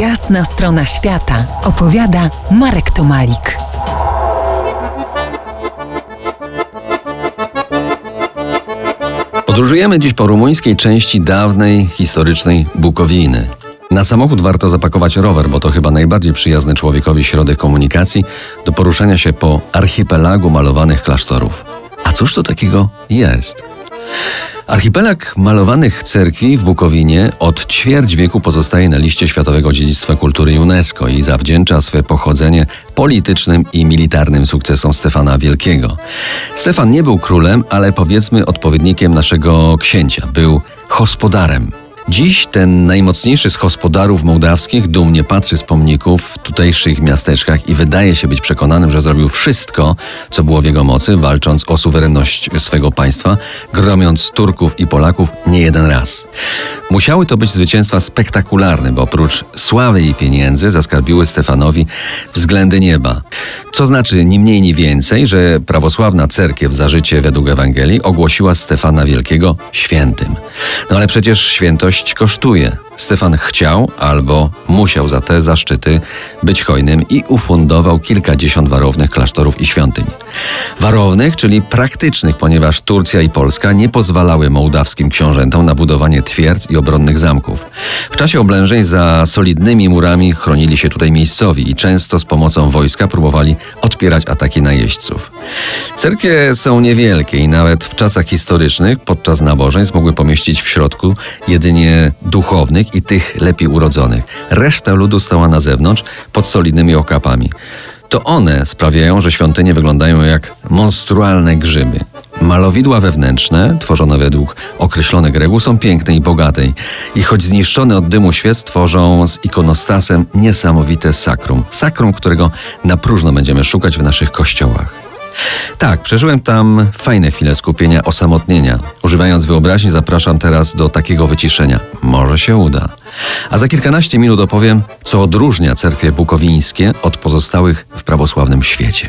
Jasna strona świata opowiada Marek Tomalik. Podróżujemy dziś po rumuńskiej części dawnej, historycznej Bukowiny. Na samochód warto zapakować rower, bo to chyba najbardziej przyjazny człowiekowi środek komunikacji do poruszania się po archipelagu malowanych klasztorów. A cóż to takiego jest? Archipelag malowanych cerkwi w Bukowinie od ćwierć wieku pozostaje na liście Światowego Dziedzictwa Kultury UNESCO i zawdzięcza swe pochodzenie politycznym i militarnym sukcesom Stefana Wielkiego. Stefan nie był królem, ale powiedzmy odpowiednikiem naszego księcia. Był gospodarem. Dziś ten najmocniejszy z gospodarów mołdawskich dumnie patrzy z pomników w tutejszych miasteczkach i wydaje się być przekonanym, że zrobił wszystko, co było w jego mocy, walcząc o suwerenność swego państwa, gromiąc Turków i Polaków nie jeden raz. Musiały to być zwycięstwa spektakularne, bo oprócz sławy i pieniędzy zaskarbiły Stefanowi względy nieba. Co znaczy ni mniej, ni więcej, że prawosławna cerkiew za życie według Ewangelii ogłosiła Stefana Wielkiego świętym. No ale przecież świętość kosztuje. Stefan chciał albo musiał za te zaszczyty być hojnym i ufundował kilkadziesiąt warownych klasztorów i świątyń. Warownych, czyli praktycznych, ponieważ Turcja i Polska nie pozwalały mołdawskim książętom na budowanie twierdz i obronnych zamków. W czasie oblężeń za solidnymi murami chronili się tutaj miejscowi i często z pomocą wojska próbowali odpierać ataki najeźdźców. Cerkwie są niewielkie i nawet w czasach historycznych podczas nabożeństw mogły pomieścić w środku jedynie duchownych i tych lepiej urodzonych. Reszta ludu stała na zewnątrz pod solidnymi okapami. To one sprawiają, że świątynie wyglądają jak monstrualne grzyby. Malowidła wewnętrzne, tworzone według określonych reguł, są piękne i bogate i choć zniszczone od dymu świec, tworzą z ikonostasem niesamowite sakrum. Sakrum, którego na próżno będziemy szukać w naszych kościołach. Tak, przeżyłem tam fajne chwile skupienia, osamotnienia. Używając wyobraźni, zapraszam teraz do takiego wyciszenia. Może się uda. A za kilkanaście minut opowiem, co odróżnia cerkwie bukowińskie od pozostałych w prawosławnym świecie.